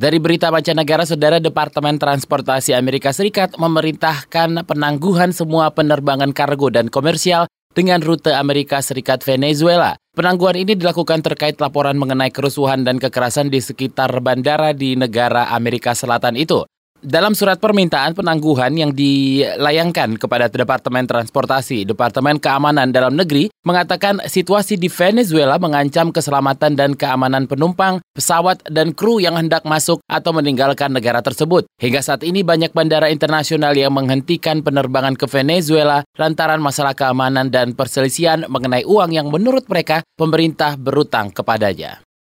Dari berita mancanegara, Saudara Departemen Transportasi Amerika Serikat memerintahkan penangguhan semua penerbangan kargo dan komersial dengan rute Amerika Serikat Venezuela. Penangguhan ini dilakukan terkait laporan mengenai kerusuhan dan kekerasan di sekitar bandara di negara Amerika Selatan itu. Dalam surat permintaan penangguhan yang dilayangkan kepada Departemen Transportasi, Departemen Keamanan Dalam Negeri mengatakan situasi di Venezuela mengancam keselamatan dan keamanan penumpang, pesawat, dan kru yang hendak masuk atau meninggalkan negara tersebut. Hingga saat ini banyak bandara internasional yang menghentikan penerbangan ke Venezuela lantaran masalah keamanan dan perselisihan mengenai uang yang menurut mereka pemerintah berutang kepadanya.